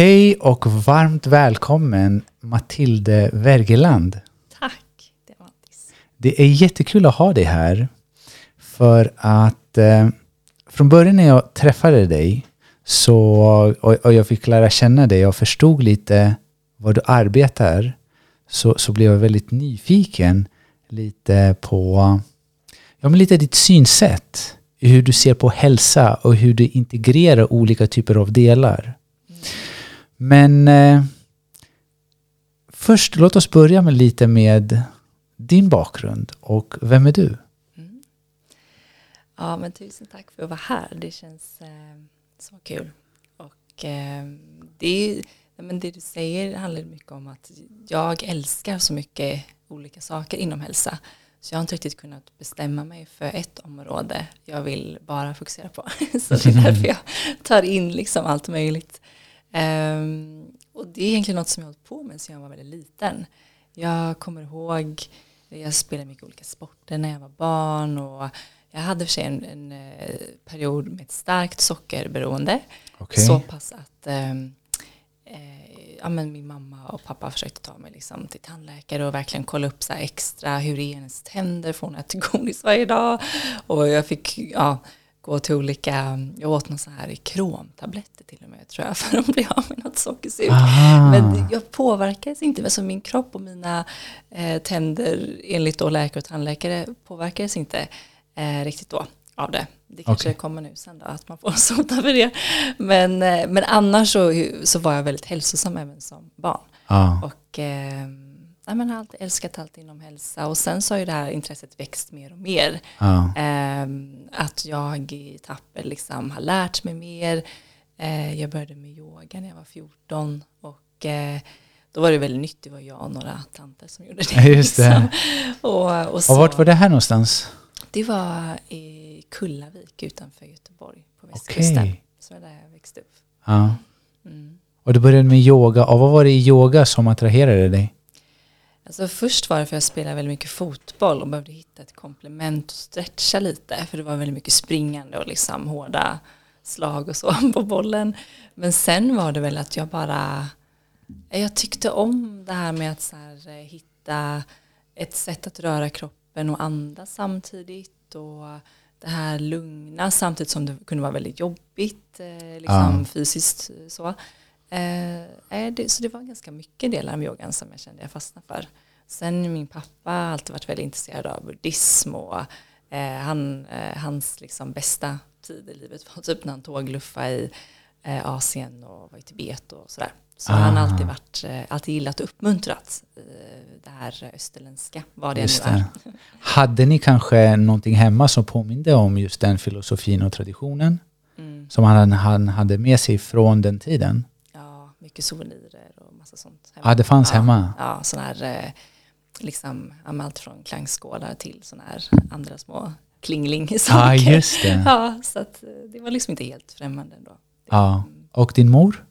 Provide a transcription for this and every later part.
Hej och varmt välkommen Matilde Wergeland. Tack, det var Mattis. Det är jättekul att ha dig här. För att eh, från början när jag träffade dig så, och, och jag fick lära känna dig och förstod lite vad du arbetar så, så blev jag väldigt nyfiken lite på ja, men lite ditt synsätt. Hur du ser på hälsa och hur du integrerar olika typer av delar. Men eh, först, låt oss börja med lite med din bakgrund och vem är du? Mm. Ja, men tusen tack för att vara här. Det känns eh, så kul. Och eh, det, är, men det du säger handlar mycket om att jag älskar så mycket olika saker inom hälsa. Så jag har inte riktigt kunnat bestämma mig för ett område jag vill bara fokusera på. Så det är därför jag tar in liksom allt möjligt. Um, och det är egentligen något som jag har hållit på med sedan jag var väldigt liten. Jag kommer ihåg, jag spelade mycket olika sporter när jag var barn och jag hade för sig en, en, en period med ett starkt sockerberoende. Okay. Så pass att um, ja, men min mamma och pappa försökte ta mig liksom till tandläkare och verkligen kolla upp så extra hur är hennes tänder, får hon äta godis varje dag? Och jag fick ja, gå till olika, jag åt någon så här kromtabletter till och med tror jag för att bli av med något sockersurt. Men jag påverkades inte, alltså min kropp och mina eh, tänder enligt då läkare och tandläkare påverkades inte eh, riktigt då av det. Det kanske okay. kommer nu sen då, att man får sota för det. Men, eh, men annars så, så var jag väldigt hälsosam även som barn. Ah. Och eh, jag har alltid älskat allt inom hälsa. Och sen så har ju det här intresset växt mer och mer. Ah. Eh, att jag i etapper liksom har lärt mig mer. Eh, jag började med yoga när jag var 14. Och eh, då var det väldigt nytt, det var jag och några tanter som gjorde det. Ja, just det. Liksom. Och, och, så, och vart var det här någonstans? Det var i Kullavik utanför Göteborg på västkusten. Okay. Så var där jag växte upp. Ja. Mm. Och du började med yoga. Och vad var det i yoga som attraherade dig? Alltså först var det för att jag spelade väldigt mycket fotboll och behövde hitta ett komplement och stretcha lite. För det var väldigt mycket springande och liksom hårda slag och så på bollen. Men sen var det väl att jag bara, jag tyckte om det här med att så här, eh, hitta ett sätt att röra kroppen och andas samtidigt. Och det här lugna samtidigt som det kunde vara väldigt jobbigt eh, liksom ja. fysiskt så. Eh, det, så det var ganska mycket delar av yogan som jag kände jag fastnade för. Sen min pappa har alltid varit väldigt intresserad av buddhism och eh, han, eh, hans liksom bästa tid i livet var typ när han tågluffade i eh, Asien och var i Tibet och sådär. Så ah. han har alltid, varit, eh, alltid gillat och uppmuntrat det här österländska, vad det just nu är. Hade ni kanske någonting hemma som påminde om just den filosofin och traditionen? Mm. Som han, han hade med sig från den tiden? Mycket souvenirer och massa sånt. Hemma. Ja, det fanns ja, hemma? Ja, sån här, liksom, allt från klangskålar till såna här andra små klingling saker. Ja, just det. Ja, så att, det var liksom inte helt främmande ändå. Ja, och din mor?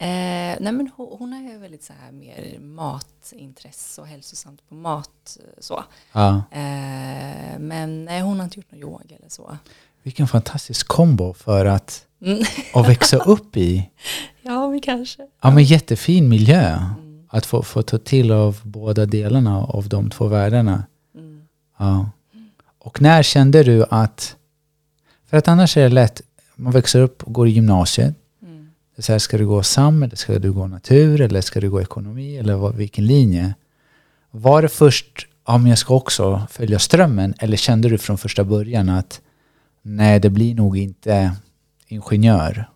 Eh, nej men hon, hon är väldigt så här mer matintresse och hälsosamt på mat. Eh, så. Ja. Eh, men nej, hon har inte gjort någon yoga eller så. Vilken fantastisk kombo för att, mm. att växa upp i. Ja, men kanske. Ja, men jättefin miljö. Mm. Att få, få ta till av båda delarna av de två världarna. Mm. Ja. Och när kände du att, för att annars är det lätt, man växer upp och går i gymnasiet, så här, ska du gå SAM eller ska du gå natur eller ska du gå ekonomi eller vad, vilken linje? Var det först, ja men jag ska också följa strömmen eller kände du från första början att nej det blir nog inte ingenjör?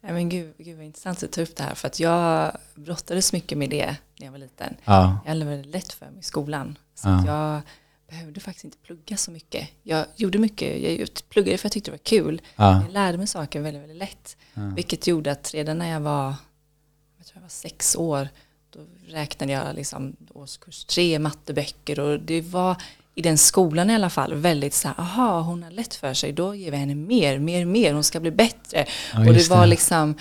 Nej men gud, gud vad intressant att ta upp det här för att jag brottades mycket med det när jag var liten. Ja. Jag hade väldigt lätt för mig i skolan. Så ja. jag behövde faktiskt inte plugga så mycket. Jag gjorde mycket, jag pluggade för att jag tyckte det var kul. Ja. Jag lärde mig saker väldigt, väldigt lätt. Vilket gjorde att redan när jag var, jag tror jag var sex år, då räknade jag liksom årskurs tre matteböcker och det var i den skolan i alla fall väldigt så här, aha hon har lätt för sig, då ger vi henne mer, mer, mer, hon ska bli bättre. Ja, och det var det. liksom,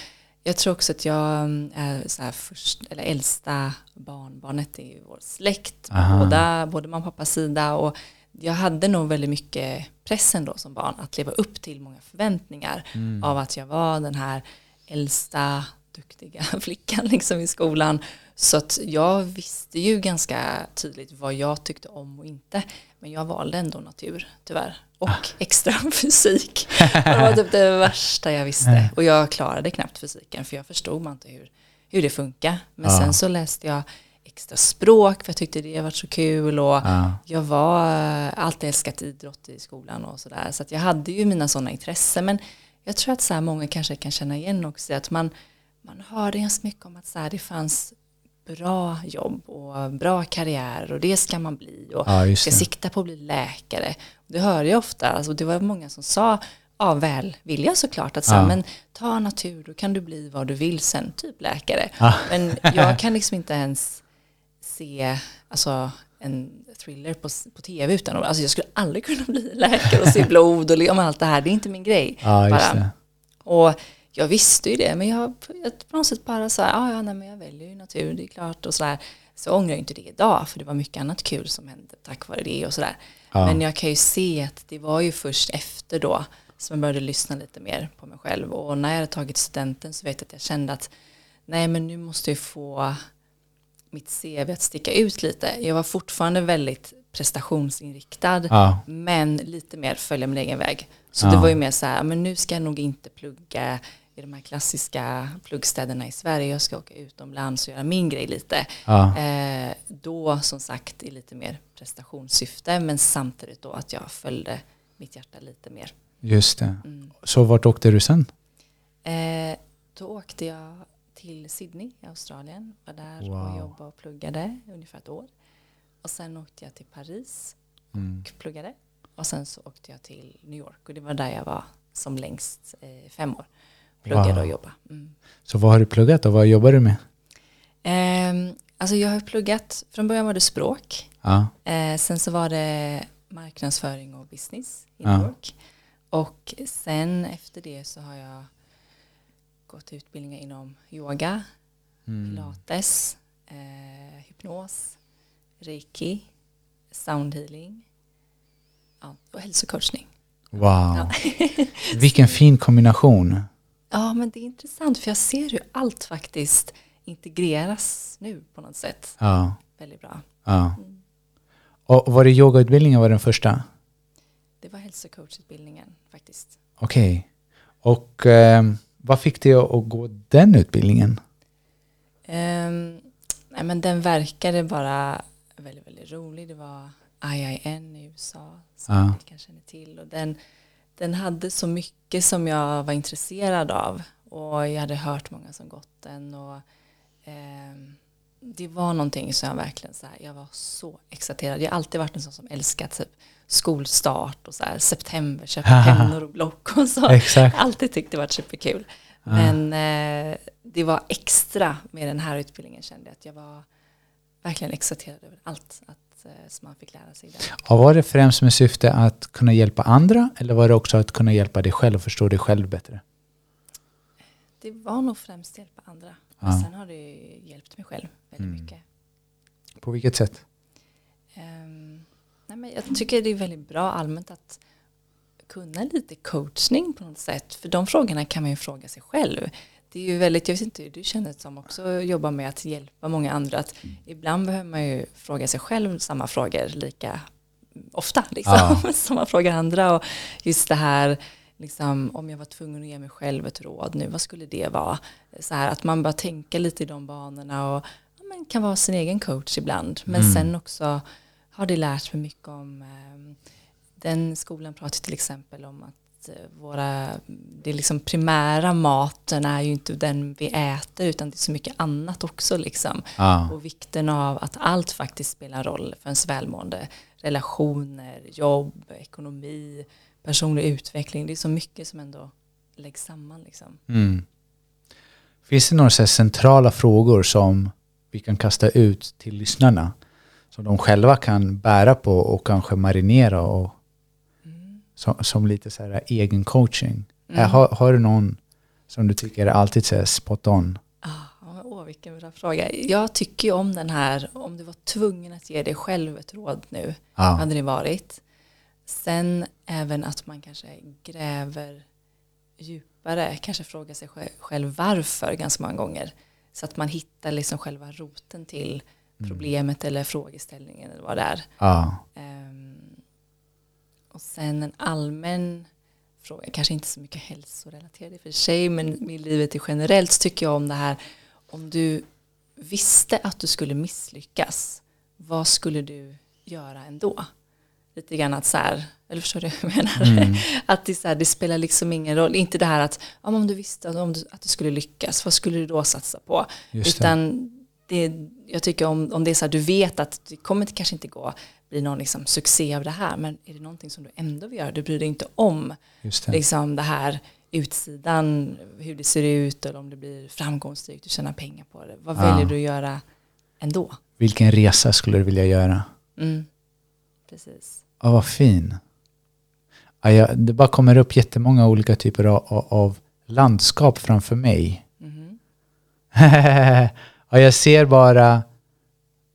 jag tror också att jag mm, är så här först, eller äldsta barnbarnet i vår släkt, båda, både mamma och pappas sida. Och jag hade nog väldigt mycket press ändå som barn att leva upp till många förväntningar mm. av att jag var den här äldsta, duktiga flickan liksom i skolan. Så att jag visste ju ganska tydligt vad jag tyckte om och inte. Men jag valde ändå natur, tyvärr. Och ah. extra fysik. Det var typ det värsta jag visste. Och jag klarade knappt fysiken för jag förstod man inte hur, hur det funkar. Men ah. sen så läste jag extra språk för jag tyckte det var så kul och ah. jag var alltid älskat idrott i skolan och sådär. Så att jag hade ju mina sådana intressen. Men jag tror att så här många kanske kan känna igen också att man, man hörde ganska mycket om att så här, det fanns bra jobb och bra karriär och det ska man bli och ja, ska sikta på att bli läkare. Det hör jag ofta, alltså det var många som sa av välvilja såklart att så ja. men ta natur då kan du bli vad du vill sen, typ läkare. Ja. Men jag kan liksom inte ens se alltså, en thriller på, på tv utan alltså jag skulle aldrig kunna bli läkare och se blod och allt det här, det är inte min grej. Ja, bara. Och jag visste ju det, men jag, jag på något sätt bara så här, ah, ja, nej, men jag väljer ju natur, det är klart och så där. Så ångrar jag inte det idag, för det var mycket annat kul som hände tack vare det och sådär. Ja. Men jag kan ju se att det var ju först efter då som jag började lyssna lite mer på mig själv. Och när jag hade tagit studenten så vet jag att jag kände att nej men nu måste jag få mitt CV att sticka ut lite. Jag var fortfarande väldigt prestationsinriktad ja. men lite mer följa min egen väg. Så ja. det var ju mer så här, men nu ska jag nog inte plugga i de här klassiska pluggstäderna i Sverige. Jag ska åka utomlands och göra min grej lite. Ja. Eh, då som sagt i lite mer prestationssyfte men samtidigt då att jag följde mitt hjärta lite mer. Just det. Mm. Så vart åkte du sen? Eh, då åkte jag till Sydney i Australien. Var där wow. och jobbade och pluggade ungefär ett år. Och sen åkte jag till Paris och mm. pluggade. Och sen så åkte jag till New York och det var där jag var som längst eh, fem år. Pluggade wow. och jobbade. Mm. Så vad har du pluggat och vad jobbar du med? Eh, alltså jag har pluggat, från början var det språk. Ja. Eh, sen så var det marknadsföring och business i New York. Och sen efter det så har jag gått utbildningar inom yoga, mm. pilates, eh, hypnos, reiki, soundhealing ja, och hälsocoachning. Wow, ja. vilken fin kombination. Ja, men det är intressant för jag ser hur allt faktiskt integreras nu på något sätt. Ja. Väldigt bra. Ja. Mm. Och var det yogautbildningen var den första? Det var hälsocoachutbildningen faktiskt. Okej. Okay. Och eh, vad fick dig att gå den utbildningen? Um, nej, men den verkade bara väldigt, väldigt rolig. Det var IIN i USA som ja. jag kanske känner till. Och den, den hade så mycket som jag var intresserad av. Och jag hade hört många som gått den. Och, eh, det var någonting som jag verkligen så här, jag var så exalterad. Jag har alltid varit en sån som älskat typ, skolstart och så här, september, köpa pennor och block och så. Exakt. Alltid tyckt det varit superkul. Men eh, det var extra med den här utbildningen kände jag att jag var verkligen exalterad över allt att, eh, som man fick lära sig där. Var det främst med syfte att kunna hjälpa andra eller var det också att kunna hjälpa dig själv och förstå dig själv bättre? Det var nog främst hjälpa andra. Ja. sen har det hjälpt mig själv väldigt mm. mycket. På vilket sätt? Um, nej men jag tycker det är väldigt bra allmänt att kunna lite coachning på något sätt. För de frågorna kan man ju fråga sig själv. Det är ju väldigt, jag vet inte hur du känner som också jobbar med att hjälpa många andra. Att ibland behöver man ju fråga sig själv samma frågor lika ofta. Liksom, ja. som man frågar andra. Och just det här, liksom, om jag var tvungen att ge mig själv ett råd nu, vad skulle det vara? Så här, att man bara tänka lite i de banorna och ja, man kan vara sin egen coach ibland. Men mm. sen också har det lärt mig mycket om eh, den skolan pratar till exempel om att eh, våra, det liksom primära maten är ju inte den vi äter utan det är så mycket annat också liksom. Ah. Och vikten av att allt faktiskt spelar roll för ens välmående. Relationer, jobb, ekonomi, personlig utveckling. Det är så mycket som ändå läggs samman liksom. Mm. Finns det några så centrala frågor som vi kan kasta ut till lyssnarna? Som de själva kan bära på och kanske marinera och som, som lite så här egen coaching. Mm. Har, har, du någon som du tycker är alltid så spot on? Ah, åh, vilken bra fråga. Jag tycker ju om den här, om du var tvungen att ge dig själv ett råd nu, ah. hade det varit. Sen även att man kanske gräver djupare kanske fråga sig själv varför ganska många gånger. Så att man hittar liksom själva roten till Mm. problemet eller frågeställningen eller vad det är. Ja. Och sen en allmän fråga, kanske inte så mycket hälsorelaterad i och för sig, men i livet generellt så tycker jag om det här, om du visste att du skulle misslyckas, vad skulle du göra ändå? Lite grann att så här, eller förstår du vad jag menar? Mm. Att det, så här, det spelar liksom ingen roll, inte det här att ja, om du visste att, om du, att du skulle lyckas, vad skulle du då satsa på? Just det. Utan det, jag tycker om, om det är så här, du vet att det kommer kanske inte gå bli någon liksom succé av det här, men är det någonting som du ändå vill göra, du bryr dig inte om Just det. liksom det här utsidan, hur det ser ut eller om det blir framgångsrikt, du tjänar pengar på det. Vad Ja. väljer du att göra ändå? Vilken resa skulle du vilja göra? Mm. Precis. Ja, vad fin. Ja, jag, det bara kommer upp jättemånga olika typer av, av, landskap framför mig. Mhm. ja, jag ser bara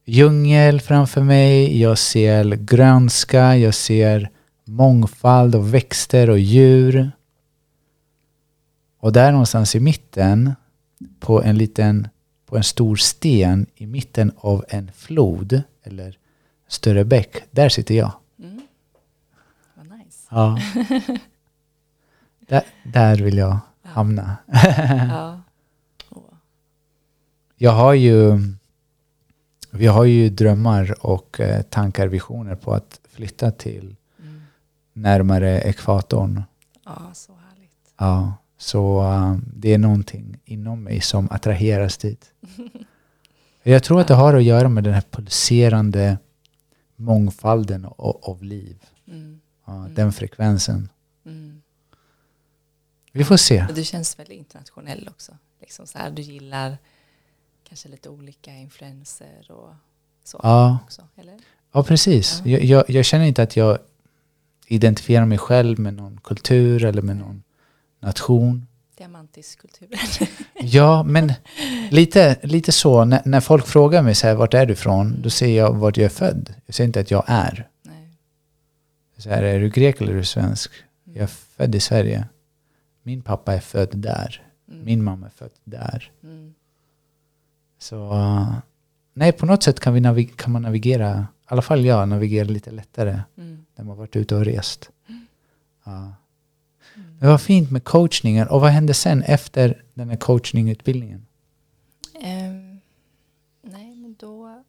djungel framför mig, jag ser grönska, jag ser mångfald av växter och djur. Och där någonstans i mitten, på en liten, på en stor sten i mitten av en flod eller större bäck, där sitter jag. Mm. Vad nice. Ja. där, där vill jag hamna. ja. Jag har ju, vi har ju drömmar och eh, tankar, visioner på att flytta till Mm. närmare ekvatorn. Ja, så härligt. Ja, så eh, det är någonting inom mig som attraheras dit. Jag tror att det har att göra med den här pulserande mångfalden av, av liv. Mm. Ja, Den frekvensen. Mm. Vi får se. Och du känns väldigt internationell också. Liksom så här, du gillar kanske lite olika influenser och så Ja. också, eller? Ja, precis. Ja. Jag, jag, jag känner inte att jag identifierar mig själv med någon kultur eller med någon nation. Diamantisk kultur. Ja, men lite, lite så. När, när folk frågar mig så här, vart är du ifrån? Då säger jag vart jag är född. Jag säger inte att jag är. Nej. Så här, är du grek eller är du svensk? Jag är född i Sverige. Min pappa är född där. Mm. Min mamma är född där. Mm. Så uh, nej, på något sätt kan, vi navig- kan man navigera, i alla fall jag, navigera lite lättare Mm. när man varit ute och rest. Ja. Det var fint med coachningen. Och vad hände sen efter den här coachningutbildningen? Ehm, nej, men då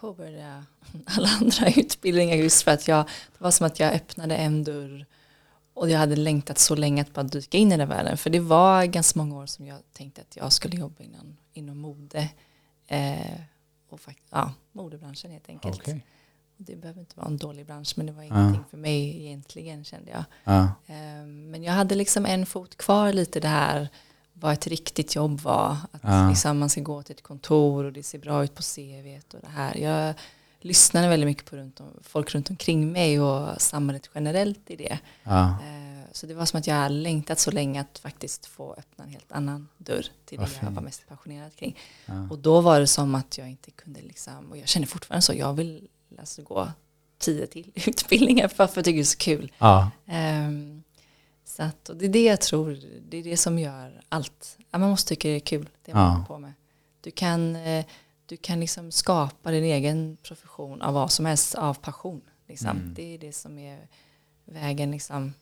påbörjade jag alla andra utbildningar just för att jag, det var som att jag öppnade en dörr och jag hade längtat så länge att bara dyka in i den världen. För det var ganska många år som jag tänkte att jag skulle jobba inom, inom mode. Eh, och fakt- ja, modebranschen helt enkelt. Okej. Det behöver inte vara en dålig bransch men det var Ja. ingenting för mig egentligen kände jag. Ja. Eh, Men jag hade liksom en fot kvar lite det här vad ett riktigt jobb var. Att Ja. liksom man ska gå till ett kontor och det ser bra ut på CV och det här. Jag lyssnade väldigt mycket på runt om, folk runt omkring mig och samhället generellt i det. Ja. Eh, Så det var som att jag hade längtat så länge att faktiskt få öppna en helt annan dörr till det jag var mest passionerad kring. Ja. Och då var det som att jag inte kunde liksom, och jag känner fortfarande så, jag vill alltså gå tio till utbildningar för att jag tycker det är så kul. Ja. Ehm, så att, och det är det jag tror, det är det som gör allt. Ja, man måste tycka det är kul, det man Ja. håller på med. Du kan, eh, du kan liksom skapa din egen profession av vad som helst, av passion. Liksom. Mm. Det är det som är vägen liksom,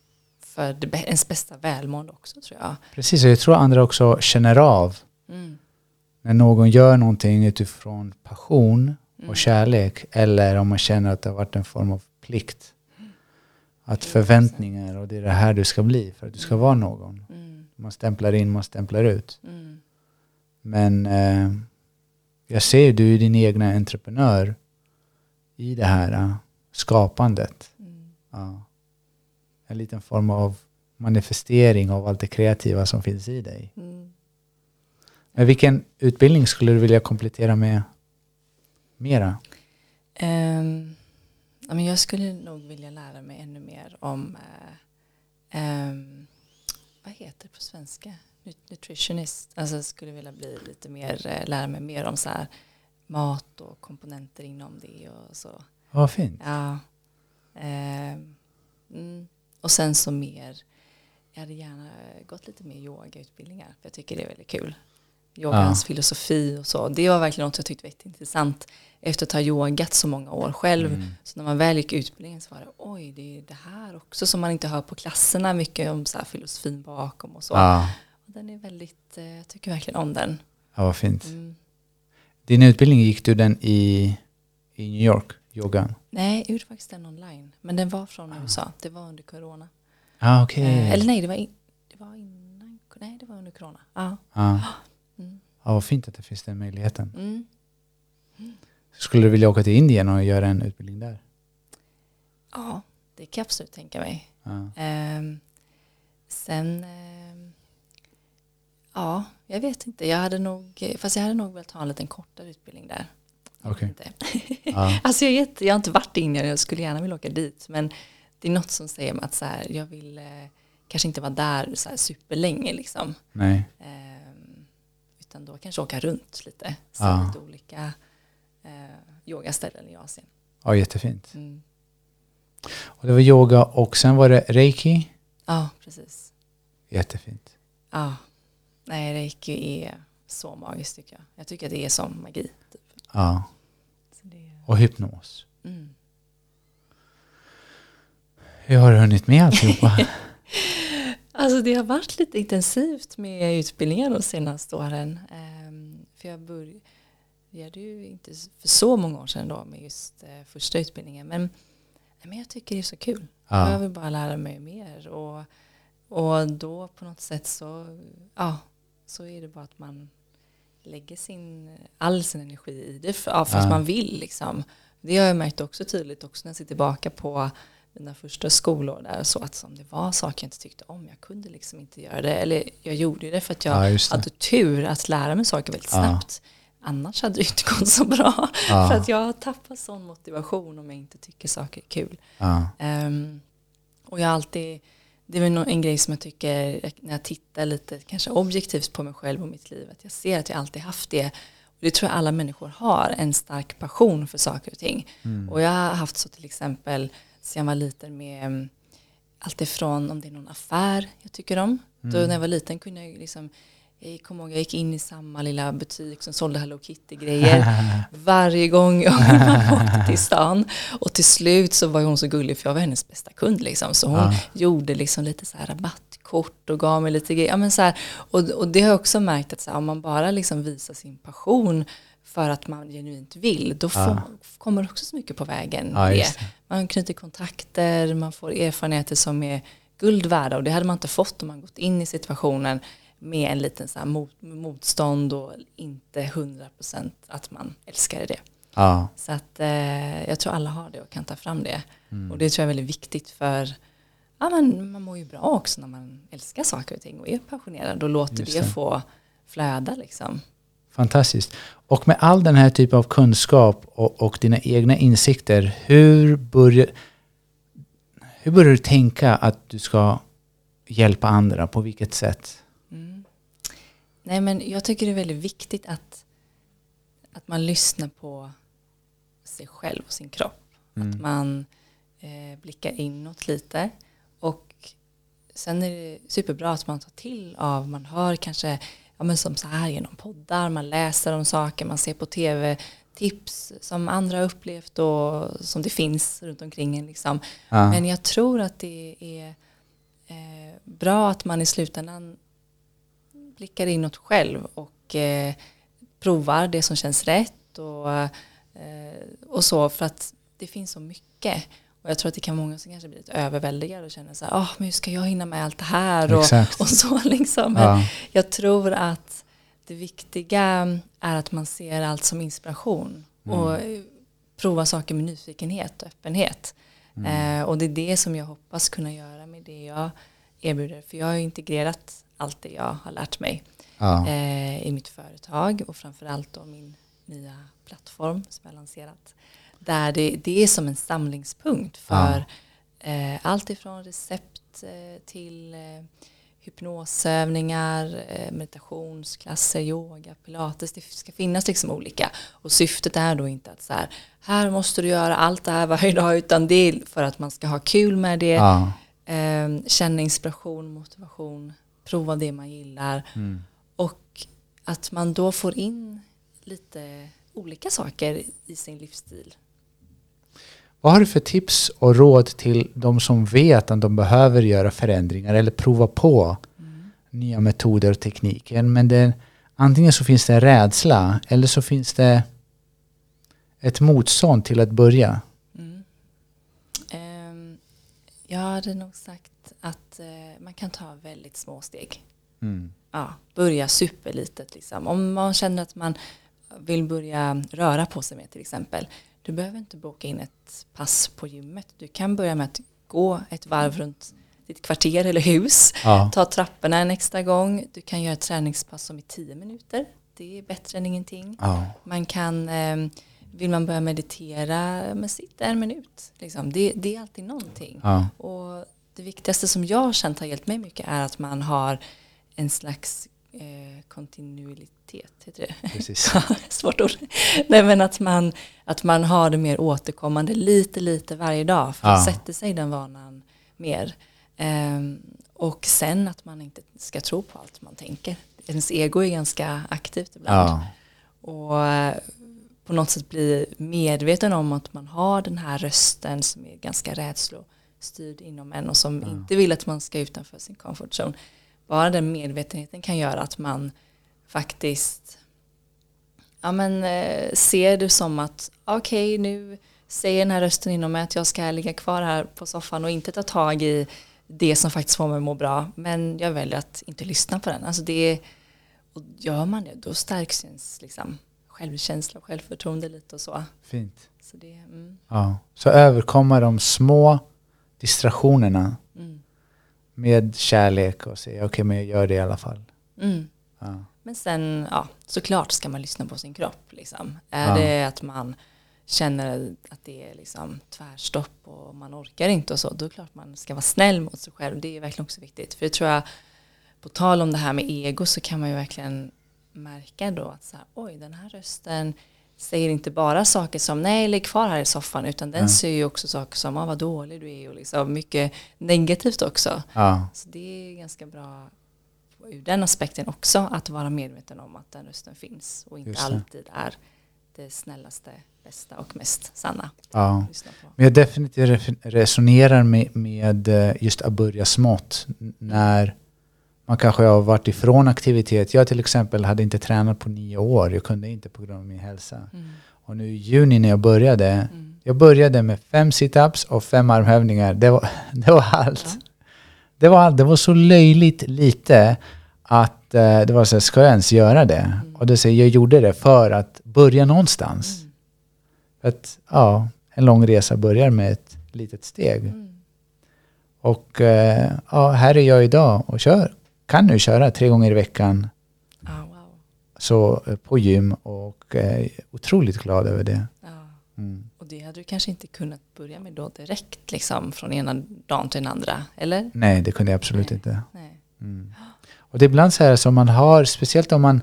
för det, ens bästa välmående också tror jag. Precis, och jag tror andra också känner av Mm. när någon gör någonting utifrån passion Mm. och kärlek eller om man känner att det har varit en form av plikt. Att förväntningar och det är det här du ska bli för att du ska vara någon. Mm. Man stämplar in, man stämplar ut. Mm. Men eh, jag ser du är din egna entreprenör i det här eh, skapandet. Mm. Ja. En liten form av manifestering av allt det kreativa som finns i dig. Mm. Men vilken utbildning skulle du vilja komplettera med mera? Ehm, ja, men jag skulle nog vilja lära mig ännu mer om eh, ehm, vad heter det på svenska? Nut- Nutritionist. Alltså jag skulle vilja bli lite mer, eh, lära mig mer om så här mat och komponenter inom det och så. Vad fint. Ja. Ehm, mm. Och sen så mer jag hade gärna gått lite mer yogautbildningar. För jag tycker det är väldigt kul. Yogans ja. filosofi och så. Det var verkligen något jag tyckte var intressant. Efter att ha yogat så många år själv. Mm. Så när man väl gick utbildningen så var det oj, det är det här också som man inte hör på klasserna mycket om så här filosofin bakom och så. Ja. Och den är väldigt, eh, jag tycker verkligen om den. Ja, vad fint. Mm. Din utbildning, gick du den i, i New York, yogan? Nej, jag gjorde faktiskt den online. Men den var från ah. USA, det var under corona. Ah, okay. Eh, eller nej, det var, in, det var innan, nej det var under corona. Ah. Ah. Mm. Ja, vad fint att det finns den möjligheten. Mm. Mm. Skulle du vilja åka till Indien och göra en utbildning där? Ja, det kan jag absolut tänka mig. Um, sen, um, ja, jag vet inte. Jag hade nog, fast jag hade nog velat ha en liten kortare utbildning där. Okay. ja. alltså jag, vet, jag har inte varit i Indien, jag skulle gärna vilja åka dit. Men det är något som säger mig att så här, jag vill eh, kanske inte vara där så här superlänge. Liksom. Nej. Um, utan då kanske åka runt lite. Se ja. lite olika eh, yogaställen i Asien. Ja, jättefint. Mm. Och det var yoga och sen var det reiki? Ja, precis. Jättefint. Ja. Nej, reiki är så magiskt tycker jag. Jag tycker att det är som magi. Typ. Ja. Och hypnos. Mm. Hur har du hunnit med alltihopa? alltså det har varit lite intensivt med utbildningar de senaste åren. Um, för jag började ju inte för så många år sedan då med just eh, första utbildningen. Men, men jag tycker det är så kul. Ja. Jag vill bara lära mig mer. Och, och då på något sätt så, ja, så är det bara att man lägger sin, all sin energi i det för, ja, för ja. man vill. Liksom. Det har jag märkt också tydligt också när jag ser tillbaka på mina första skolår där så att om det var saker jag inte tyckte om, jag kunde liksom inte göra det. Eller jag gjorde det för att jag ja, hade tur att lära mig saker väldigt snabbt. Annars hade det inte gått så bra. För att jag har tappat sån motivation om jag inte tycker saker är kul. Um, och jag har alltid, det är väl en grej som jag tycker när jag tittar lite kanske objektivt på mig själv och mitt liv, att jag ser att jag alltid haft det. Och det tror jag alla människor har, en stark passion för saker och ting. Mm. Och jag har haft så till exempel, sen jag var liten med mm, allt ifrån om det är någon affär jag tycker om. Mm. Då när jag var liten kunde jag liksom jag kommer ihåg, jag gick in i samma lilla butik som sålde Hello Kitty-grejer varje gång jag åkte till stan. Och till slut så var hon så gullig för jag var hennes bästa kund. Liksom. Så hon gjorde liksom lite så här rabattkort och gav mig lite grejer. Ja, men så här, och, och det har jag också märkt att så här, om man bara liksom visar sin passion för att man genuint vill, då får, ja. kommer också så mycket på vägen. Ja, man knyter kontakter, man får erfarenheter som är guld värda och det hade man inte fått om man gått in i situationen med en liten så mot, motstånd och inte hundra procent att man älskade det. Ja. Så att eh, jag tror alla har det och kan ta fram det. Mm. Och det tror jag är väldigt viktigt för ja, men man mår ju bra också när man älskar saker och ting och är passionerad och låter det. det få flöda liksom. Fantastiskt. Och med all den här typen av kunskap och, och dina egna insikter, hur börjar, hur börjar du tänka att du ska hjälpa andra? På vilket sätt? Nej, men jag tycker det är väldigt viktigt att, att man lyssnar på sig själv och sin kropp. Mm. Att man eh, blickar inåt lite. Och sen är det superbra att man tar till av, man hör kanske, ja men som så här genom poddar, man läser om saker, man ser på tv, tips som andra har upplevt och som det finns runt omkring en. Liksom. Ja. Men jag tror att det är eh, bra att man i slutändan blickar inåt själv och eh, provar det som känns rätt och, eh, och så för att det finns så mycket. Och jag tror att det kan många som kanske blir lite överväldigade och känner så här, oh, men hur ska jag hinna med allt det här och, och så liksom. Ja. jag tror att det viktiga är att man ser allt som inspiration mm. och prova saker med nyfikenhet och öppenhet. Mm. Eh, och det är det som jag hoppas kunna göra med det jag erbjuder. För jag har integrerat allt det jag har lärt mig ja. eh, i mitt företag och framförallt då min nya plattform som jag har lanserat. Där det, det är som en samlingspunkt för ja. eh, allt ifrån recept eh, till eh, hypnosövningar, eh, meditationsklasser, yoga, pilates. Det ska finnas liksom olika. Och syftet är då inte att så här, här måste du göra allt det här varje dag, utan det är för att man ska ha kul med det. Ja eh, känna inspiration, motivation, prova det man gillar Mm. och att man då får in lite olika saker i sin livsstil. Vad har du för tips och råd till de som vet att de behöver göra förändringar eller prova på nya metoder och tekniker? Men det, antingen så finns det en rädsla eller så finns det ett motstånd till att börja. Mm. Ehm, jag hade nog sagt att eh, man kan ta väldigt små steg. Mm. Ja, börja superlitet liksom. Om man känner att man vill börja röra på sig mer till exempel. Du behöver inte boka in ett pass på gymmet. Du kan börja med att gå ett varv runt ditt kvarter eller hus. Ja. Ta trapporna en extra gång. Du kan göra ett träningspass som i tio minuter. Det är bättre än ingenting. Ja. Man kan, eh, vill man börja meditera, men sitta en minut. Liksom. Det, det är alltid någonting. Ja. Och det viktigaste som jag har känt har hjälpt mig mycket är att man har en slags eh, kontinuitet, heter det? Precis. Svårt ord. Nej men att man, att man har det mer återkommande lite, lite varje dag. För Ja. att sätta sig den vanan mer. Ehm, och sen att man inte ska tro på allt man tänker. Ens ego är ganska aktivt ibland. Ja. Och eh, på något sätt bli medveten om att man har den här rösten som är ganska rädslostyrd inom en och som inte vill att man ska utanför sin comfort zone. Bara den medvetenheten kan göra att man faktiskt ja, men, eh, ser det som att okej nu säger den här rösten inom mig att jag ska ligga kvar här på soffan och inte ta tag i det som faktiskt får mig att må bra. Men jag väljer att inte lyssna på den. Alltså det och gör man det då stärks ens liksom, självkänsla och självförtroende lite och så. Fint. så det, mm, Ja. Så överkomma de små distraktionerna mm, med kärlek och säga okej men jag gör det i alla fall. mm. Ja. Men sen, ja, såklart ska man lyssna på sin kropp. Liksom. Är Ja. det att man känner att det är liksom tvärstopp och man orkar inte och så, då är det klart man ska vara snäll mot sig själv. Det är verkligen också viktigt. För det tror jag, på tal om det här med ego så kan man ju verkligen märka då att så här, oj, den här rösten säger inte bara saker som nej, lägg kvar här i soffan, utan den Mm. säger ju också saker som ah, vad dålig du är och liksom mycket negativt också. Ja. Så det är ganska bra ur den aspekten också att vara medveten om att den rösten finns och inte alltid är det snällaste, bästa och mest sanna ja. Men jag definitivt resonerar med, med eh, just att börja smått. N- När man kanske har varit ifrån aktivitet. Jag till exempel hade inte tränat på nio år. Jag kunde inte på grund av min hälsa. Mm. Och nu i juni när jag började. Mm. Jag började med fem situps och fem armhävningar. Det var, det var allt. Ja. Det var allt. Det var så löjligt lite att eh, det var så här, ska jag ens göra det? Mm. Och då säger jag gjorde det för att börja någonstans. Mm. Att, ja, en lång resa börjar med ett litet steg. Mm. Och eh, ja, här är jag idag och kör. Kan nu köra tre gånger i veckan Ah, wow. så, eh, på gym och eh, otroligt glad över det. Mm. Och det hade du kanske inte kunnat börja med då direkt liksom från ena dagen till den andra, eller? Nej, det kunde jag absolut Nej. inte. Nej. Mm. Och det är ibland så här som man har, speciellt om man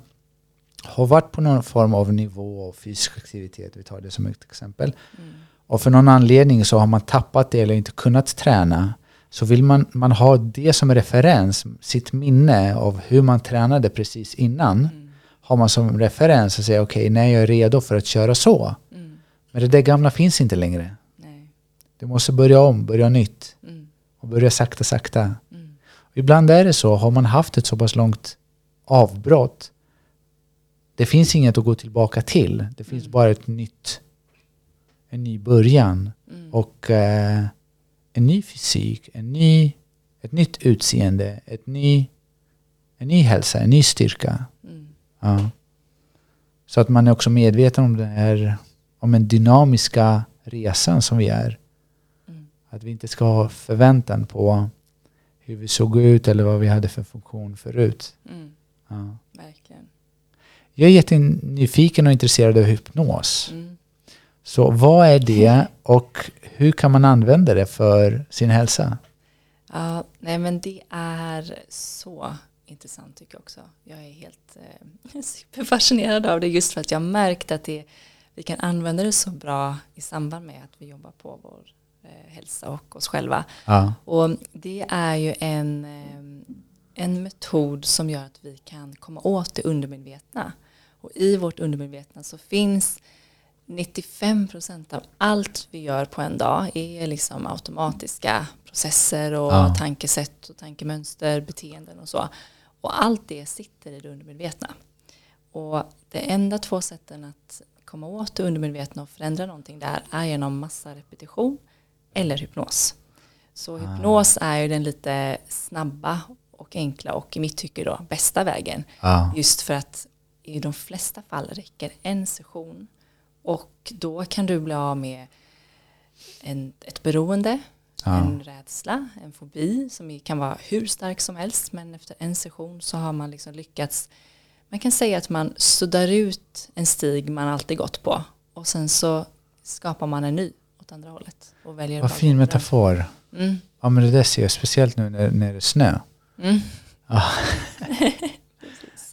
har varit på någon form av nivå av fysisk aktivitet, vi tar det som ett exempel. Mm. Och för någon anledning så har man tappat det eller inte kunnat träna. Så vill man, man ha det som referens, sitt minne av hur man tränade precis innan. Mm. Har man som referens och säger okej, när jag är redo för att köra så. Mm. Men det där gamla finns inte längre. Nej. Du måste börja om, börja nytt. Mm. Och börja sakta, sakta. Mm. Ibland är det så, har man haft ett så pass långt avbrott. Det finns inget att gå tillbaka till. Det finns Mm. bara ett nytt, en ny början. Mm. Och eh, en ny fysik, en ny, ett nytt utseende, ett ny, en ny hälsa, en ny styrka. Mm. Ja. Så att man är också medveten om den här om den dynamiska resan som vi är. Mm. Att vi inte ska ha förväntan på hur vi såg ut eller vad vi hade för funktion förut. Mm. Ja. Verkligen. Jag är jättenyfiken och intresserad av hypnos. Mm. Så vad är det och hur kan man använda det för sin hälsa? Ja, nej men det är så intressant tycker jag också. Jag är helt eh, superfascinerad av det just för att jag har märkt att det, vi kan använda det så bra i samband med att vi jobbar på vår eh, hälsa och oss själva. Ja. Och det är ju en, eh, en metod som gör att vi kan komma åt det undermedvetna. Och i vårt undermedvetna så finns 95 procent av allt vi gör på en dag är liksom automatiska processer och Ja. tankesätt och tankemönster, beteenden och så. Och allt det sitter i det undermedvetna. Och det enda två sätten att komma åt det undermedvetna och förändra någonting där är genom massa repetition eller hypnos. Så hypnos är ju den lite snabba och enkla och i mitt tycke då bästa vägen. Ja. Just för att i de flesta fall räcker en session och då kan du bli av med en, ett beroende, Ja. en rädsla, en fobi som kan vara hur stark som helst men efter en session så har man liksom lyckats man kan säga att man suddar ut en stig man alltid gått på och sen så skapar man en ny åt andra hållet. Och väljer Vad fin metafor. Mm. Ja men det där ser jag speciellt nu när, när det är snö. Mm. Ja,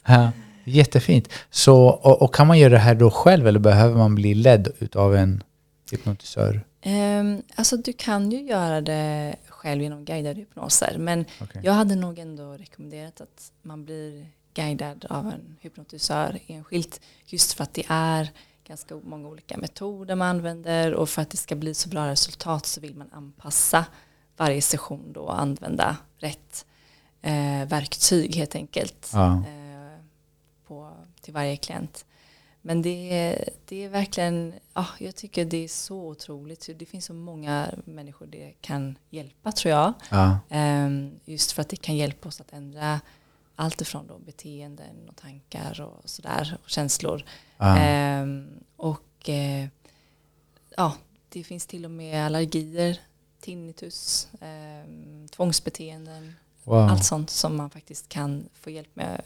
jättefint. Så, och, och kan man göra det här då själv eller behöver man bli ledd utav en hypnotisör? Ehm, alltså du kan ju göra det själv genom guidade hypnoser men Okej. jag hade nog ändå rekommenderat att man blir guidad av en hypnotisör enskilt just för att det är ganska många olika metoder man använder och för att det ska bli så bra resultat så vill man anpassa varje session då och använda rätt eh, verktyg helt enkelt Ja. eh, till varje klient. Men det är, det är verkligen, ja, jag tycker det är så otroligt. Det finns så många människor det kan hjälpa tror jag. Ja. Ehm, just för att det kan hjälpa oss att ändra allt ifrån då beteenden och tankar och sådär och känslor. Ja. Ehm, och eh, ja, det finns till och med allergier, tinnitus, ehm, tvångsbeteenden, Wow. allt sånt som man faktiskt kan få hjälp med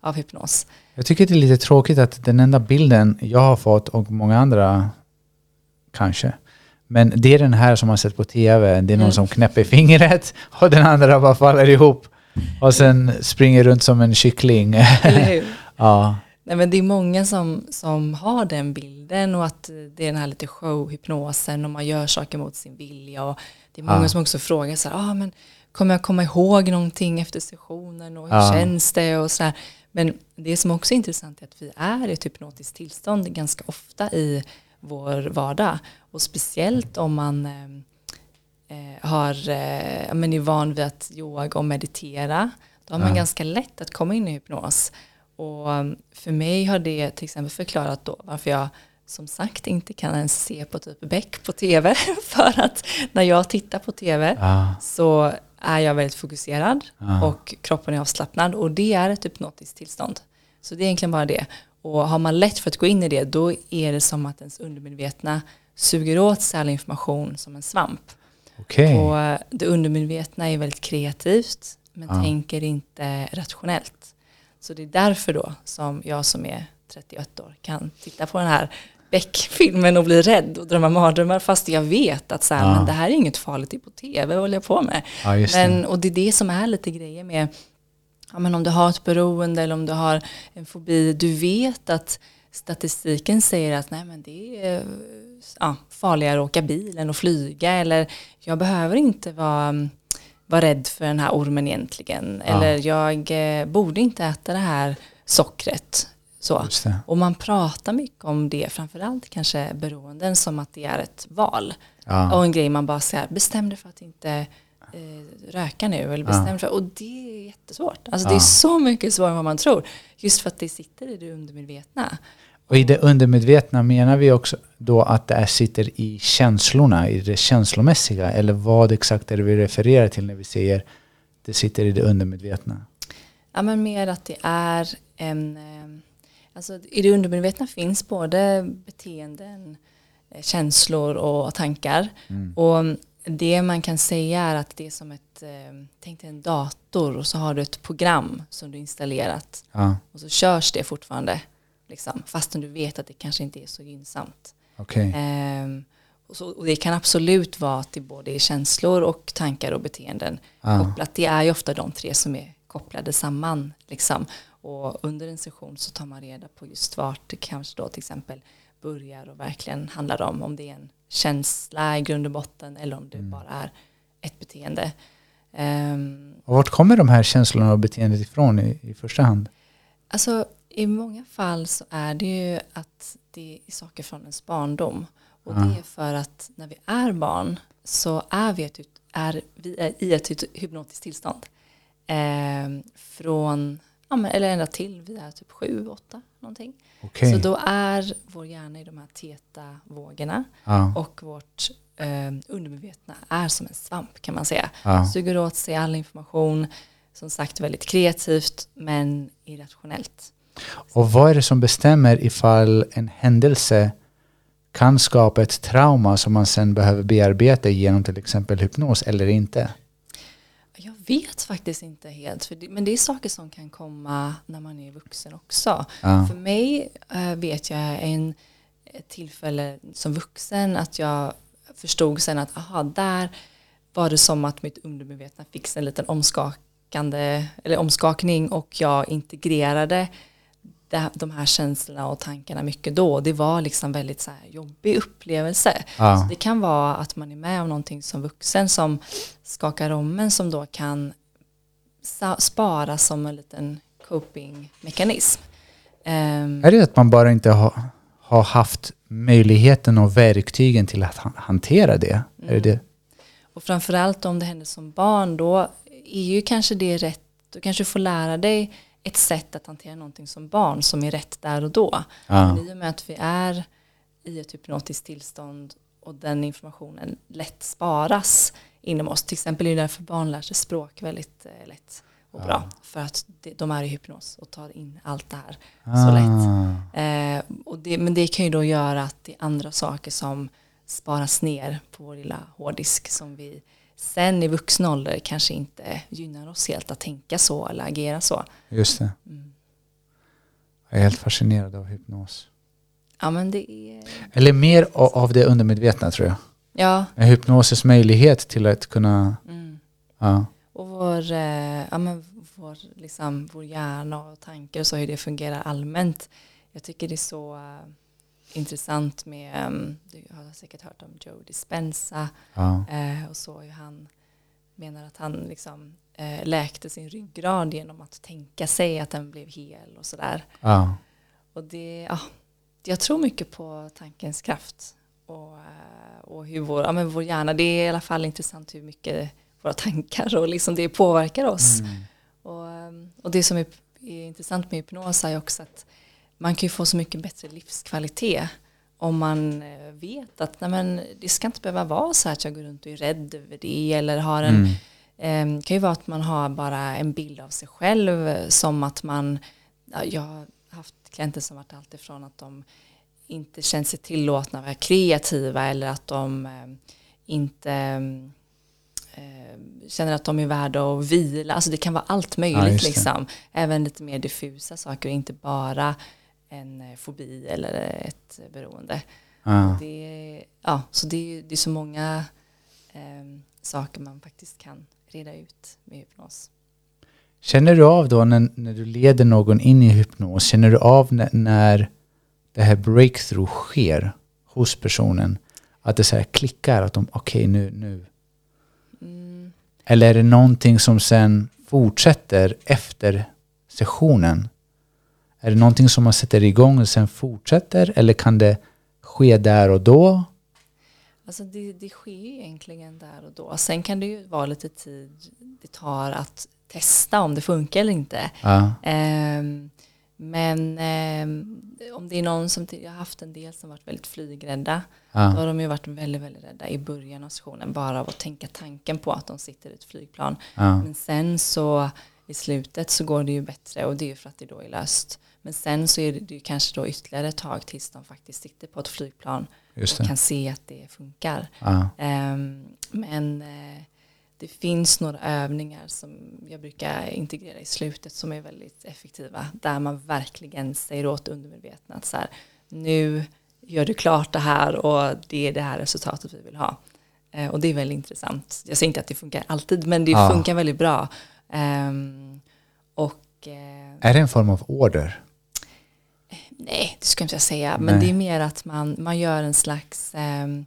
av hypnos. Jag tycker det är lite tråkigt att den enda bilden jag har fått och många andra kanske. Men det är den här som man sett på tv. Det är någon Mm. som knäpper fingret och den andra bara faller ihop. Och sen springer runt som en kyckling. Eller hur? ja. Nej, men det är många som, som har den bilden och att det är den här lite showhypnosen och man gör saker mot sin vilja. Och det är många Ja. som också frågar så här, ah, men kommer jag komma ihåg någonting efter sessionen och hur Ja. känns det och så här. Men det som också är intressant är att vi är i ett hypnotiskt tillstånd ganska ofta i vår vardag. Och speciellt om man eh, eh, har, eh, men är van vid att yoga och meditera. Då har man Ja. ganska lätt att komma in i hypnos. Och um, för mig har det till exempel förklarat då varför jag som sagt inte kan ens se på typ Beck på tv. För att när jag tittar på tv Ja. så är jag väldigt fokuserad Ja. och kroppen är avslappnad och det är ett hypnotiskt tillstånd. Så det är egentligen bara det. Och har man lätt för att gå in i det då är det som att ens undermedvetna suger åt sig all information som en svamp. Okej. Och eh, det undermedvetna är väldigt kreativt men Ja. tänker inte rationellt. Så det är därför då som jag som är 31 år kan titta på den här Beck-filmen och bli rädd och drömma mardrömmar fast jag vet att så här, Ja. men det här är inget farligt, det är på tv, vad håller jag på med? Ja, Men, det. och det är det som är lite grejer med ja, men om du har ett beroende eller om du har en fobi, du vet att statistiken säger att nej men det är ja, farligare att åka bil än att flyga eller jag behöver inte vara, vara rädd för den här ormen egentligen eller jag eh, borde inte äta det här sockret. Så. Det. Och man pratar mycket om det, framförallt kanske beroenden som att det är ett val. Ja. Och en grej man bara säger, bestäm dig för att inte eh, röka nu. Eller bestäm dig för, och det är jättesvårt. Alltså det Ja. är så mycket svårare än vad man tror. Just för att det sitter i det undermedvetna. Och i det undermedvetna menar vi också då att det sitter i känslorna, i det känslomässiga? Eller vad exakt är det vi refererar till när vi säger det sitter i det undermedvetna? Ja men mer att det är en, eh, alltså i det undermedvetna finns både beteenden, eh, känslor och tankar. Mm. Och det man kan säga är att det är som ett, eh, tänk dig en dator och så har du ett program som du installerat Ja, och så körs det fortfarande. Liksom, fastän du vet att det kanske inte är så gynnsamt. okej. Ehm, och, så, och det kan absolut vara till både känslor och tankar och beteenden Ja. kopplat. Det är ju ofta de tre som är kopplade samman. Liksom. Och under en session så tar man reda på just vart det kanske då till exempel börjar och verkligen handlar om. Om det är en känsla i grund och botten eller om det Mm. bara är ett beteende. Ehm, Och vart kommer de här känslorna och beteendet ifrån i, i första hand? Alltså i många fall så är det ju att det är saker från ens barndom. Och det är för att när vi är barn så är vi, ett, är vi i ett hyp- hypnotiskt tillstånd. Ehm, från, ja, men, eller ända till vi är typ sju, åtta någonting. Okej. Så då är vår hjärna i de här teta-vågorna Ja, och vårt eh, undermedvetna är som en svamp kan man säga. ja. Suger åt sig all information, som sagt väldigt kreativt men irrationellt. Och vad är det som bestämmer ifall en händelse kan skapa ett trauma som man sen behöver bearbeta genom till exempel hypnos eller inte? Vet faktiskt inte helt, för det, men det är saker som kan komma när man är vuxen också. Ja. För mig eh, vet jag en tillfälle som vuxen att jag förstod sen att aha, där var det som att mitt undermedvetna fick en liten omskakande eller omskakning och jag integrerade det, de här känslorna och tankarna mycket då. Det var liksom väldigt så här jobbig upplevelse. Ja. Så det kan vara att man är med om någonting som vuxen som skakar om en som då kan spara som en liten coping-mekanism. Ehm, Är det att man bara inte har, har haft möjligheten och verktygen till att han- hantera det? Är det det? Och framförallt om det händer som barn då är ju kanske det rätt, då kanske du får lära dig ett sätt att hantera någonting som barn som är rätt där och då. Ja. Men i och med att vi är i ett hypnotiskt tillstånd och den informationen lätt sparas inom oss. Till exempel är det därför barn lär sig språk väldigt eh, lätt och bra. För att de, är i hypnos och tar in allt det här så lätt. Ah. Eh, och det, men det kan ju då göra att det är andra saker som sparas ner på vår lilla hårddisk som vi sen i vuxen ålder kanske inte gynnar oss helt att tänka så eller agera så. Just det. Mm. Jag är helt fascinerad av hypnos. Ja men det är, Eller mer av det undermedvetna tror jag. ja. En hypnosis möjlighet till att kunna... Mm. Ja. Och vår, eh, ja, men vår, liksom, vår hjärna och tankar och så hur det fungerar allmänt. Jag tycker det är så eh, intressant med, um, du har säkert hört om Joe Dispenza Ja. eh, och så hur han menar att han liksom eh, läkte sin ryggrad genom att tänka sig att den blev hel och sådär. Ja. Och det, ja, jag tror mycket på tankens kraft och, eh, och hur vår, ja, men vår hjärna, det är i alla fall intressant hur mycket våra tankar och liksom det påverkar oss. Mm. Och, eh, och det som är, är intressant med hypnos är också att man kan ju få så mycket bättre livskvalitet om man eh, vet att nej men, det ska inte behöva vara så att jag går runt och är rädd över det eller har en Mm. Eh, kan ju vara att man har bara en bild av sig själv eh, som att man, ja, jag har haft klienter som varit alltifrån att de inte känner sig tillåtna att vara kreativa eller att de eh, inte eh, känner att de är värda att vila. Alltså det kan vara allt Ja, möjligt det. liksom. Även lite mer diffusa saker inte bara en eh, fobi eller ett beroende. Ja. Det ja, så det är, det är så många eh, saker man faktiskt kan reda ut med hypnos. Känner du av då när, när du leder någon in i hypnos, känner du av när, när det här breakthrough sker hos personen? Att det så här klickar, att de okej nu, nu. Mm, Eller är det någonting som sen fortsätter efter sessionen? Är det någonting som man sätter igång och sen fortsätter? Eller kan det ske där och då? alltså det, det sker ju egentligen där och då. Sen kan det ju vara lite tid det tar att testa om det funkar eller inte. Ja, Ehm, men ehm, om det är någon som, jag har haft en del som varit väldigt flygrädda. Då ja, har de ju varit väldigt, väldigt rädda i början av sessionen. Bara av att tänka tanken på att de sitter i ett flygplan. ja, Men sen så i slutet så går det ju bättre och det är ju för att det då är löst. Men sen så är det kanske då ytterligare ett tag tills de faktiskt sitter på ett flygplan och kan se att det funkar. Ja, Ehm, men eh, det finns några övningar som jag brukar integrera i slutet som är väldigt effektiva. Där man verkligen säger åt undermedvetna att så här, nu gör du klart det här och det är det här resultatet vi vill ha. Eh, och det är väldigt intressant. Jag säger inte att det funkar alltid, men det Ja. funkar väldigt bra. Ehm, och eh, Är det en form av order? Nej, det inte jag säga. Men Nej. det är mer att man, man gör en slags, ehm,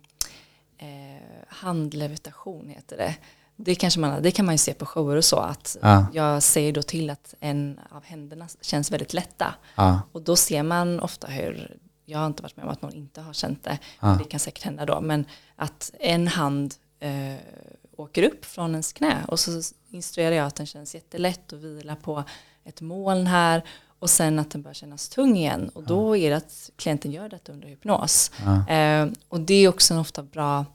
handlevitation heter det. Det, kanske man, det kan man ju se på shower och så att Ja. jag säger då till att en av händerna känns väldigt lätta. Ja. Och då ser man ofta hur, jag har inte varit med om att någon inte har känt det, Ja. det kan säkert hända då, men att en hand eh, åker upp från ens knä och så instruerar jag att den känns jättelätt och vila på ett moln här och sen att den börjar kännas tung igen och då är det att klienten gör detta under hypnos. Eh, och det är också en ofta bra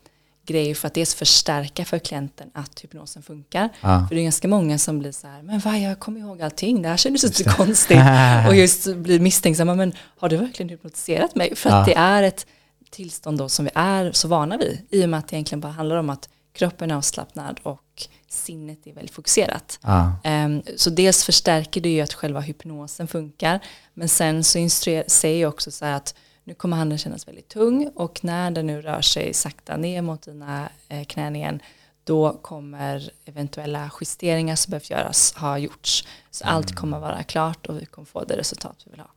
grej för att dels förstärka för klienten att hypnosen funkar. För det är ganska många som blir så här, men vad, jag kommer ihåg allting, det här kändes så konstigt. Och just blir misstänksamma, men har du verkligen hypnotiserat mig? För att det är ett tillstånd då som vi är så vana vid. I och med att det egentligen bara handlar om att kroppen är avslappnad och sinnet är väldigt fokuserat. Ja. Ehm, Så dels förstärker det ju att själva hypnosen funkar. Men sen så säger jag också så här att nu kommer handen kännas väldigt tung och när den nu rör sig sakta ner mot dina eh, knän igen då kommer eventuella justeringar som behöver göras ha gjorts. Så allt kommer vara klart och vi kommer få det resultat vi vill ha.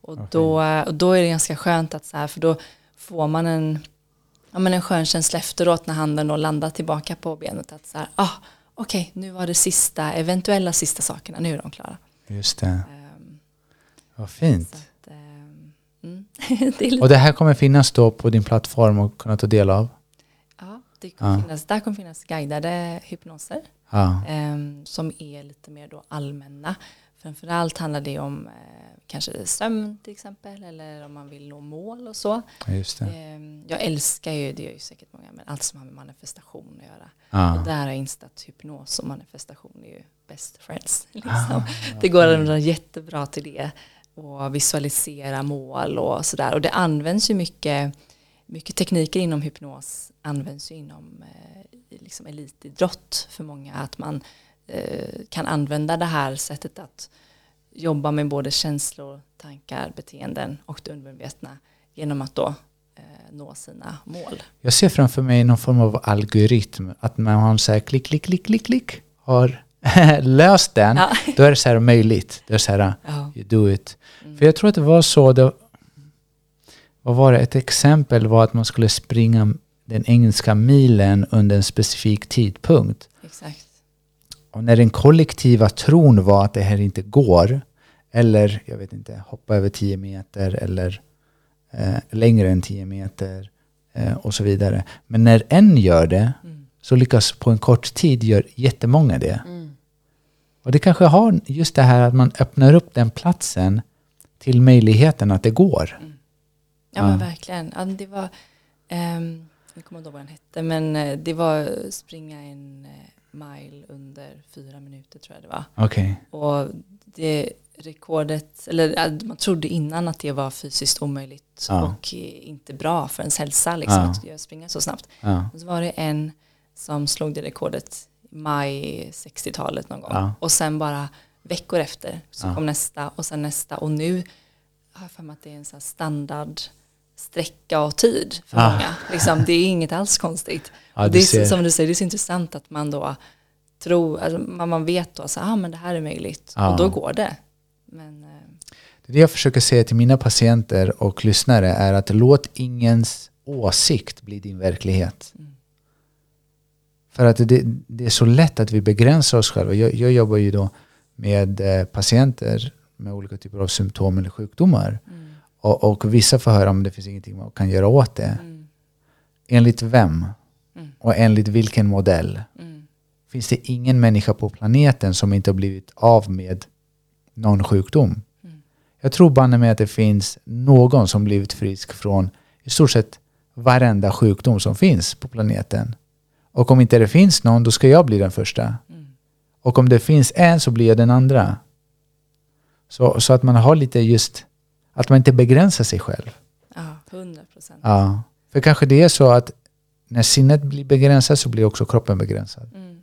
Och, då, och då är det ganska skönt att så här, för då får man en, ja, men en skön känsla efteråt när handen då landar tillbaka på benet. Att så här, ah, okej, nu var det sista, eventuella sista sakerna, nu är de klara. Just det. Ehm, Vad fint. att, ehm, mm. det Och det här kommer finnas då på din plattform och kunna ta del av? ja, det kommer Ja. finnas, där kommer finnas guidade hypnoser. Ja. ehm, som är lite mer då allmänna. Framförallt handlar det om eh, kanske sömn till exempel eller om man vill nå mål och så. Det. Ehm, jag älskar ju, det gör ju säkert många, men allt som har med manifestation att göra. Och Ja. där har jag insett att hypnos och manifestation är ju best friends. Liksom. Ah, det går att jättebra till det och visualisera mål och sådär. Och det används ju mycket, mycket tekniker inom hypnos används ju inom eh, liksom elitidrott för många. Att man eh, kan använda det här sättet att jobba med både känslor, tankar, beteenden och det undermedvetna genom att då eh, nå sina mål. Jag ser framför mig någon form av algoritm. Att man så här klick, klick, klick, klick, klick har löst den, Ja. då är det så här möjligt. Då är det så här, Ja. you do it. För jag tror att det var så, det, vad var det, ett exempel var att man skulle springa den engelska milen under en specifik tidpunkt. Exakt. Och när den kollektiva tron var att det här inte går, eller jag vet inte, hoppa över 10 meter eller eh, längre än 10 meter eh, och så vidare. Men när en gör det Mm. så lyckas på en kort tid gör jättemånga det. Mm. Och det kanske har just det här att man öppnar upp den platsen till möjligheten att det går. Ja, men Ja. verkligen. Ja, det var, ehm, jag kommer inte ihåg vad den hette, men eh, det var springa en eh, mile under fyra minuter tror jag det var. Okej. Och det rekordet, eller man trodde innan att det var fysiskt omöjligt Ja. och inte bra för ens hälsa liksom, Ja. att springa så snabbt. Ja. Och så var det en som slog det rekordet i maj 60-talet någon gång. Ja. Och sen bara veckor efter så kom nästa och sen nästa. Och nu har jag för mig att det är en sån standard sträcka och tid för Ah. många. Liksom, det är inget alls konstigt. Du det är, som du säger, det är så intressant att man då tror, alltså, man, man vet då att ah, men det här är möjligt. Ja. Och då går det. Men, eh, Det jag försöker säga till mina patienter och lyssnare är att låt ingens åsikt bli din verklighet. Mm. För att det, det är så lätt att vi begränsar oss själva. Jag, jag jobbar ju då med eh, patienter med olika typer av symptom eller sjukdomar. mm, Och, och vissa får höra om det finns ingenting man kan göra åt det. mm, Enligt vem? Mm. Och enligt vilken modell? mm, Finns det ingen människa på planeten som inte har blivit av med någon sjukdom? Mm. Jag tror banne med att det finns någon som blivit frisk från i stort sett varenda sjukdom som finns på planeten. Och om inte det finns någon, då ska jag bli den första. mm. Och om det finns en så blir jag den andra. Så, så att man har lite just, att man inte begränsar sig själv. Ja, hundra procent. Ja. För kanske det är så att när sinnet blir begränsat så blir också kroppen begränsad. Mm.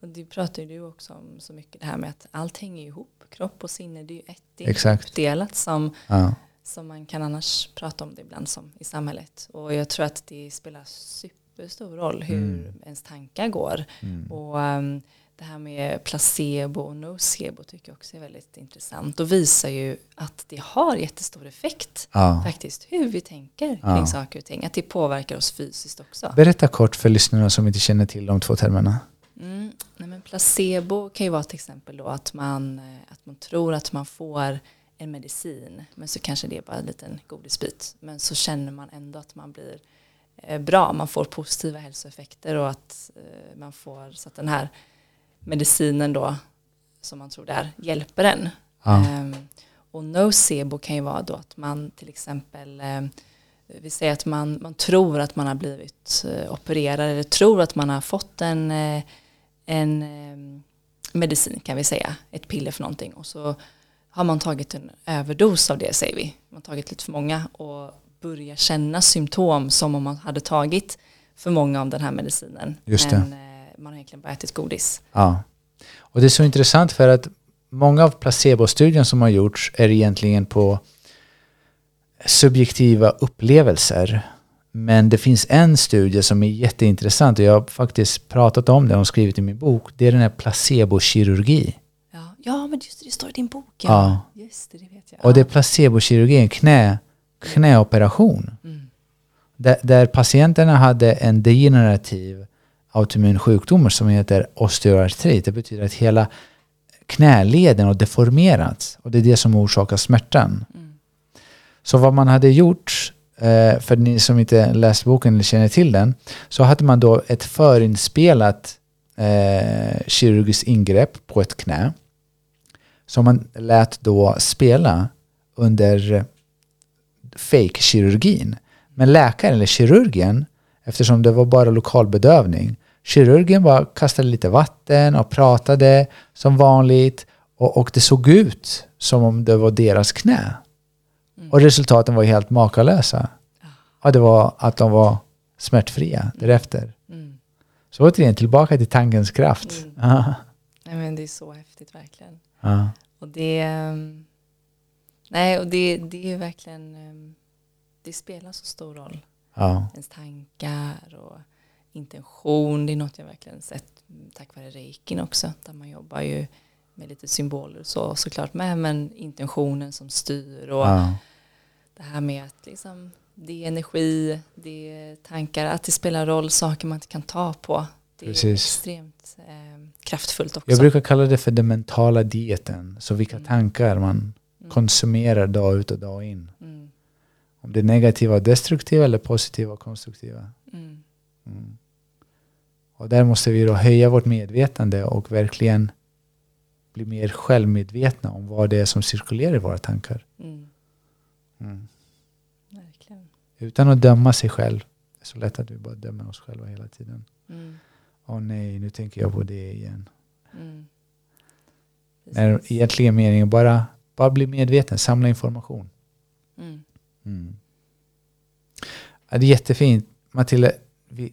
Och det pratar ju du också om så mycket, det här med att allt hänger ihop. Kropp och sinne, det är ju ett. Det är Exakt. uppdelat som, Ja. som man kan annars prata om det ibland som i samhället. Och jag tror att det spelar superstor roll hur Mm. ens tankar går. Mm. Och um, det här med placebo och nocebo tycker jag också är väldigt intressant och visar ju att det har jättestor effekt Ja. faktiskt hur vi tänker Ja. kring saker och ting. Att det påverkar oss fysiskt också. Berätta kort för lyssnarna som inte känner till de två termerna. Mm. Nej, men placebo kan ju vara till exempel då att man, eh, att man tror att man får en medicin men så kanske det är bara en liten godisbit men så känner man ändå att man blir eh, bra, man får positiva hälsoeffekter och att eh, man får så att den här medicinen då som man tror det är hjälper en. Ja. Ehm, och nocebo kan ju vara då att man till exempel eh, vi säger att man, man tror att man har blivit eh, opererad eller tror att man har fått en, eh, en medicin kan vi säga, ett piller för någonting och så har man tagit en överdos av det säger vi. Man har tagit lite för många och börjar känna symptom som om man hade tagit för många av den här medicinen. Just det. Men man har egentligen bara ätit godis. Ja. Och det är så intressant för att många av placebostudien som har gjorts är egentligen på subjektiva upplevelser. Men det finns en studie som är jätteintressant och jag har faktiskt pratat om det och skrivit i min bok. Det är den här placebokirurgi. Ja, ja men just det, det står i din bok. Ja. Just det, det vet jag. Och det är placebokirurgi, en knä, knäoperation. Mm. Där, där patienterna hade en degenerativ autoimmun sjukdom som heter osteoartrit. Det betyder att hela knäleden har deformerats och det är det som orsakar smärtan. Mm. Så vad man hade gjort, eh, för ni som inte läst boken eller känner till den, så hade man då ett förinspelat eh, kirurgiskt ingrepp på ett knä som man lät då spela under fake-kirurgin. Men läkaren eller kirurgen, eftersom det var bara lokalbedövning, kirurgen bara kastade lite vatten och pratade som vanligt och, och det såg ut som om det var deras knä. Och resultaten var helt makalösa. Ja, det var att de var smärtfria därefter. Mm. Så återigen, tillbaka till tankens kraft. Mm. Nej, men det är så häftigt verkligen. Ja. Och det, ehm, nej, och det, det är verkligen, ehm, det spelar så stor roll. Ja. Ens tankar och intention, det är något jag verkligen sett tack vare reikin också, där man jobbar ju med lite symboler och så såklart med, men intentionen som styr och Ja. det här med att liksom, det är energi, det är tankar, att det spelar roll, saker man inte kan ta på. Det är Precis. extremt eh, kraftfullt också. Jag brukar kalla det för den mentala dieten. Så vilka Mm. tankar man Mm. konsumerar dag ut och dag in. Mm, Om det är negativa och destruktiva eller positiva och konstruktiva. mm, Mm. Och där måste vi då höja vårt medvetande och verkligen bli mer självmedvetna om vad det är som cirkulerar i våra tankar. mm, Mm. verkligen. Utan att döma sig själv. Det är så lätt att vi bara dömer oss själva hela tiden. Mm, Åh nej, nu tänker jag på det igen. mm. När egentligen meningen bara, bara bli medveten, samla information. Mm, Mm. Ja, det är jättefint. Matilda, vi,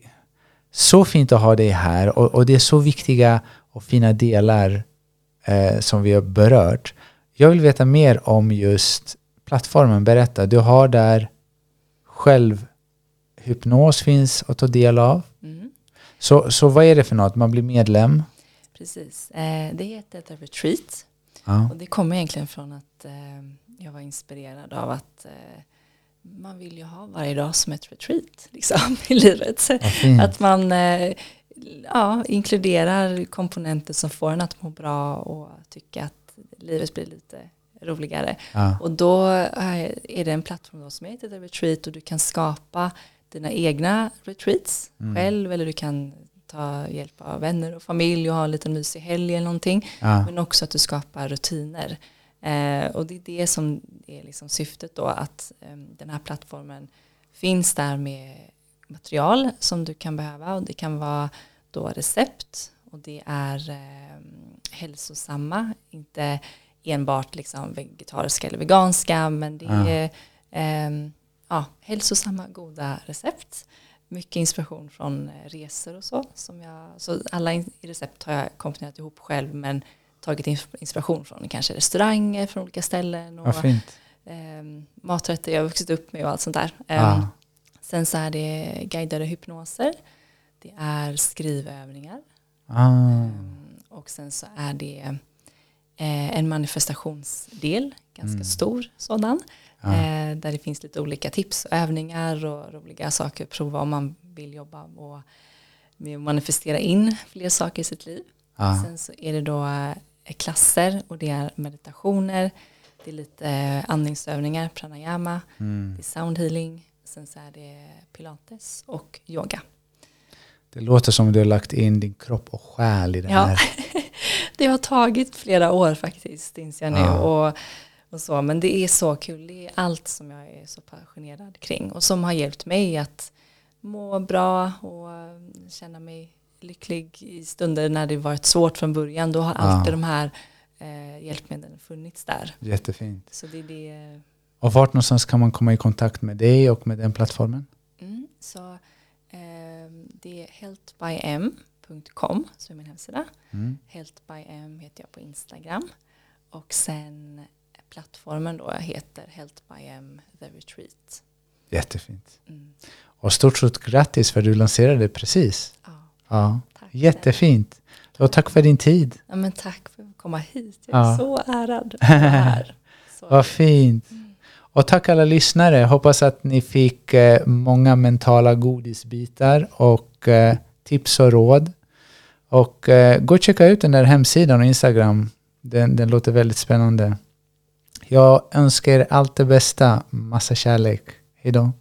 så fint att ha dig här och, och det är så viktiga och fina delar eh, som vi har berört. Jag vill veta mer om just plattformen. Berätta, du har där självhypnos finns att ta del av. mm. Så, så vad är det för något? Man blir medlem? Precis. Eh, det heter The Retreat. Ja. Och det kommer egentligen från att eh, jag var inspirerad av att eh, man vill ju ha varje dag som ett retreat liksom, i livet. Fint. Att man eh, ja, inkluderar komponenter som får en att må bra och tycka att livet blir lite roligare. Ja. Och då eh, är det en plattform som heter The Retreat och du kan skapa dina egna retreats Mm. själv eller du kan ta hjälp av vänner och familj och ha en liten mysig helg eller någonting. Ja. Men också att du skapar rutiner. Eh, och det är det som är liksom syftet då att eh, den här plattformen finns där med material som du kan behöva och det kan vara då recept och det är eh, hälsosamma, inte enbart liksom vegetariska eller veganska men det Ja. är eh, ja, hälsosamma goda recept. Mycket inspiration från eh, resor och så. Som jag, så alla recept har jag komponerat ihop själv men tagit ins- inspiration från kanske restauranger från olika ställen och Vad fint. eh, maträtter jag har vuxit upp med och allt sånt där. Eh, Ja. Sen så är det guidade hypnoser. Det är skrivövningar. Ah. Mm, och sen så är det eh, en manifestationsdel, ganska Mm. stor sådan. Ja. Eh, där det finns lite olika tips och övningar och roliga saker att prova om man vill jobba och med att manifestera in fler saker i sitt liv. Ja. Sen så är det då klasser och det är meditationer, det är lite eh, andningsövningar, pranayama, Mm. det är soundhealing, sen så är det pilates och yoga. Det låter som du har lagt in din kropp och själ i det Ja. här. Det har tagit flera år faktiskt, inser jag nu. Ja. Och, och så, men det är så kul, det är allt som jag är så passionerad kring och som har hjälpt mig att må bra och känna mig lycklig i stunder när det varit svårt från början. Då har Ja. alltid de här eh, hjälpmedlen funnits där. Jättefint. Så det är det. Och vart någonstans kan man komma i kontakt med dig och med den plattformen? Mm, så eh, det är healthbym.com som är min hemsida. Mm. Healthbym heter jag på Instagram. Och sen plattformen då heter Healthbym The Retreat. Jättefint. Mm. Och stort, stort grattis för du lanserade precis. Ja, Ja. tack. Jättefint. Och tack för din tid. Ja, men tack för att komma hit. Jag är Ja. så ärad att här. Så. Vad fint. Och tack alla lyssnare. Hoppas att ni fick eh, många mentala godisbitar och eh, tips och råd. Och eh, gå och checka ut den där hemsidan och Instagram. Den, den låter väldigt spännande. Jag önskar er allt det bästa. Massa kärlek. Hej då.